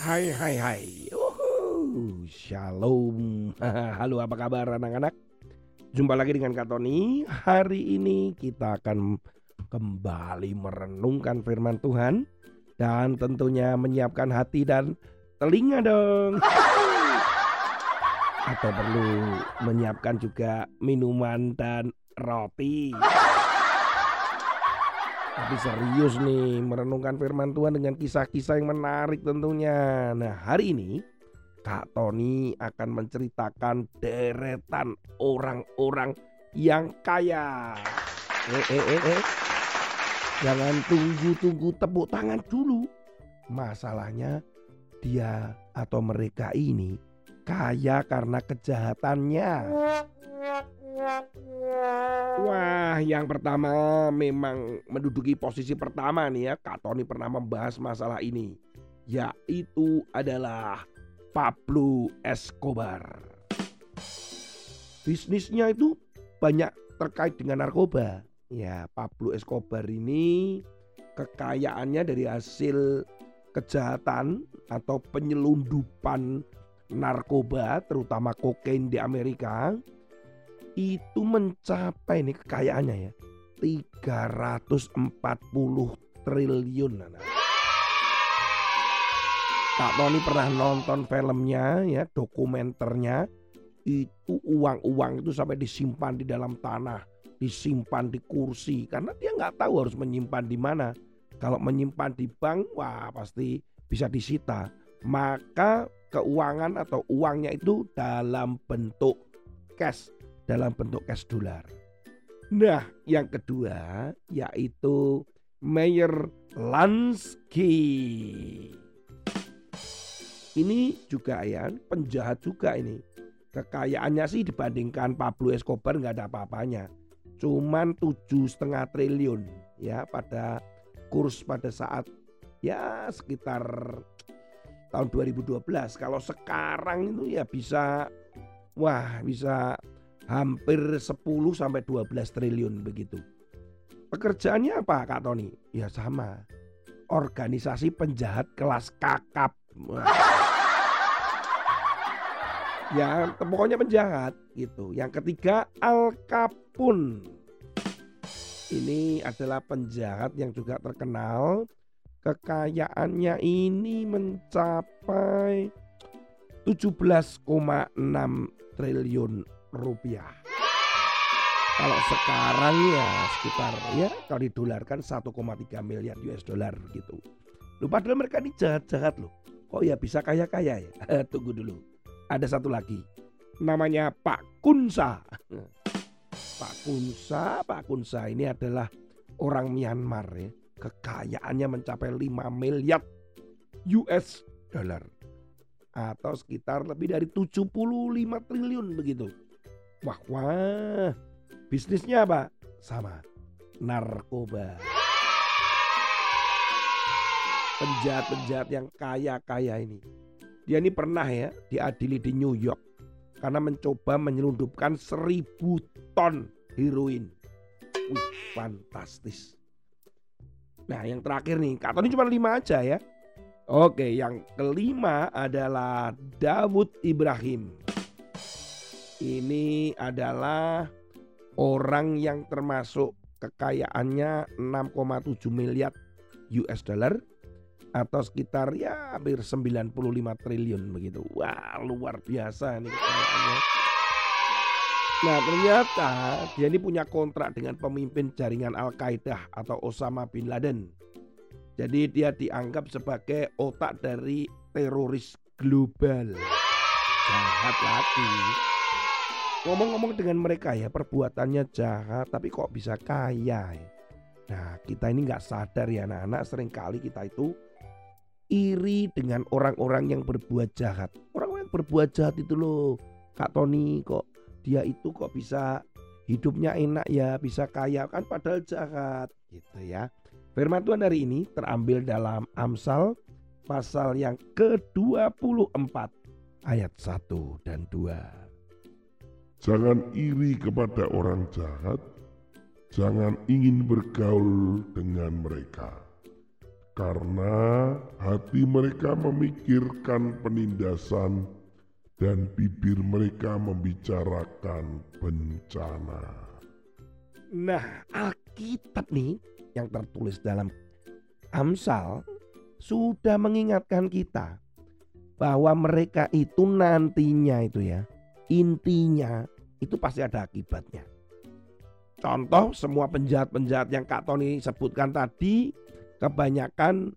Hai hai hai. Shalom. Halo apa kabar anak-anak? Jumpa lagi dengan Kak Tony. Hari ini kita akan kembali merenungkan firman Tuhan dan tentunya menyiapkan hati dan telinga dong. Atau perlu menyiapkan juga minuman dan roti. Tapi serius nih merenungkan firman Tuhan dengan kisah-kisah yang menarik tentunya. Nah hari ini Kak Tony akan menceritakan deretan orang-orang yang kaya. Eh, eh, eh, eh. Jangan tunggu-tunggu tepuk tangan dulu. Masalahnya dia atau mereka ini kaya karena kejahatannya. Wah, yang pertama memang menduduki posisi pertama nih ya. Kak Tony pernah membahas masalah ini. Yaitu adalah Pablo Escobar. Bisnisnya itu banyak terkait dengan narkoba. Ya, Pablo Escobar ini kekayaannya dari hasil kejahatan atau penyelundupan narkoba terutama kokain di Amerika itu mencapai nih kekayaannya ya 340 triliun anak. Kak Tony pernah nonton filmnya ya dokumenternya itu uang-uang itu sampai disimpan di dalam tanah disimpan di kursi karena dia nggak tahu harus menyimpan di mana. Kalau menyimpan di bank wah pasti bisa disita. Maka keuangan atau uangnya itu dalam bentuk cash dalam bentuk cash dolar. Nah, yang kedua yaitu Mayer Lansky. Ini juga ya penjahat juga ini. Kekayaannya sih dibandingkan Pablo Escobar nggak ada apa-apanya. Cuman tujuh setengah triliun ya pada kurs pada saat ya sekitar tahun 2012. Kalau sekarang itu ya bisa wah bisa hampir 10 sampai 12 triliun begitu. Pekerjaannya apa Kak Tony? Ya sama. Organisasi penjahat kelas kakap. Ya pokoknya penjahat gitu. Yang ketiga Al Capone. Ini adalah penjahat yang juga terkenal. Kekayaannya ini mencapai 17,6 triliun rupiah. Kalau sekarang ya sekitar ya kalau didolarkan 1,3 miliar US dollar gitu. Lu padahal mereka ini jahat-jahat loh. Kok ya bisa kaya-kaya ya? Tunggu dulu. Ada satu lagi. Namanya Pak Kunsa. Pak Kunsa, Pak Kunsa ini adalah orang Myanmar ya. Kekayaannya mencapai 5 miliar US dollar atau sekitar lebih dari 75 triliun begitu. Wah, wah. Bisnisnya apa? Sama. Narkoba. Penjahat-penjahat yang kaya-kaya ini. Dia ini pernah ya diadili di New York karena mencoba menyelundupkan seribu ton heroin. Wih, fantastis. Nah, yang terakhir nih, kata ini cuma lima aja ya. Oke, yang kelima adalah Dawud Ibrahim. Ini adalah orang yang termasuk kekayaannya 6,7 miliar US dollar atau sekitar ya hampir 95 triliun begitu. Wah, luar biasa ini kekayaannya. Nah ternyata dia ini punya kontrak dengan pemimpin jaringan Al-Qaeda atau Osama Bin Laden. Jadi dia dianggap sebagai otak dari teroris global. Jahat lagi. Ngomong-ngomong dengan mereka ya perbuatannya jahat tapi kok bisa kaya ya. Nah kita ini nggak sadar ya anak-anak sering kali kita itu iri dengan orang-orang yang berbuat jahat. Orang yang berbuat jahat itu loh Kak Tony kok dia itu kok bisa hidupnya enak ya bisa kaya kan padahal jahat gitu ya. Firman Tuhan hari ini terambil dalam Amsal pasal yang ke-24 ayat 1 dan 2. Jangan iri kepada orang jahat, jangan ingin bergaul dengan mereka. karena hati mereka memikirkan penindasan dan bibir mereka membicarakan bencana. Nah, Alkitab nih yang tertulis dalam Amsal sudah mengingatkan kita bahwa mereka itu nantinya itu ya, intinya itu pasti ada akibatnya. Contoh semua penjahat-penjahat yang Kak Tony sebutkan tadi kebanyakan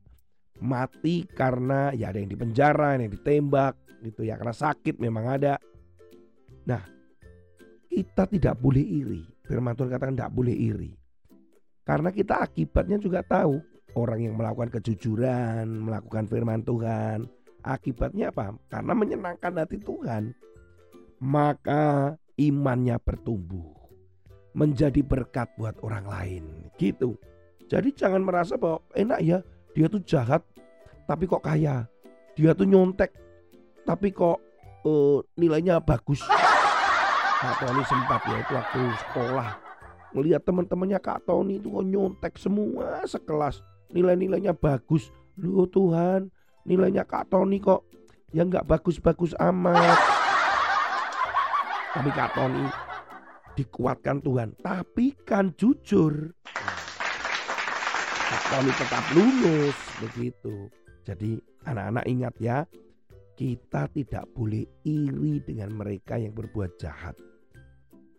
mati karena ya ada yang dipenjara, ada yang ditembak gitu ya karena sakit memang ada. Nah, kita tidak boleh iri. Firman Tuhan katakan tidak boleh iri. Karena kita akibatnya juga tahu orang yang melakukan kejujuran, melakukan firman Tuhan, akibatnya apa? Karena menyenangkan hati Tuhan, maka imannya bertumbuh, menjadi berkat buat orang lain. Gitu. Jadi jangan merasa bahwa enak ya, dia tuh jahat tapi kok kaya. Dia tuh nyontek tapi kok uh, nilainya bagus. Kak Tony sempat ya itu waktu sekolah melihat teman-temannya Kak Tony itu kok nyontek semua sekelas nilai-nilainya bagus. Lu Tuhan nilainya Kak Tony kok ya nggak bagus-bagus amat. Tapi Kak Tony dikuatkan Tuhan. Tapi kan jujur. Tony tetap lulus begitu. Jadi anak-anak ingat ya, kita tidak boleh iri dengan mereka yang berbuat jahat.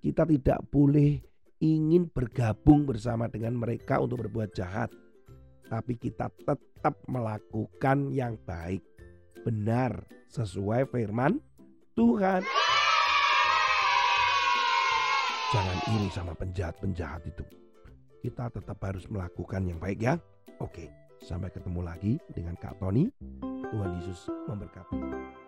Kita tidak boleh ingin bergabung bersama dengan mereka untuk berbuat jahat. Tapi kita tetap melakukan yang baik, benar sesuai firman Tuhan. Jangan iri sama penjahat-penjahat itu kita tetap harus melakukan yang baik ya. Oke, sampai ketemu lagi dengan Kak Tony. Tuhan Yesus memberkati.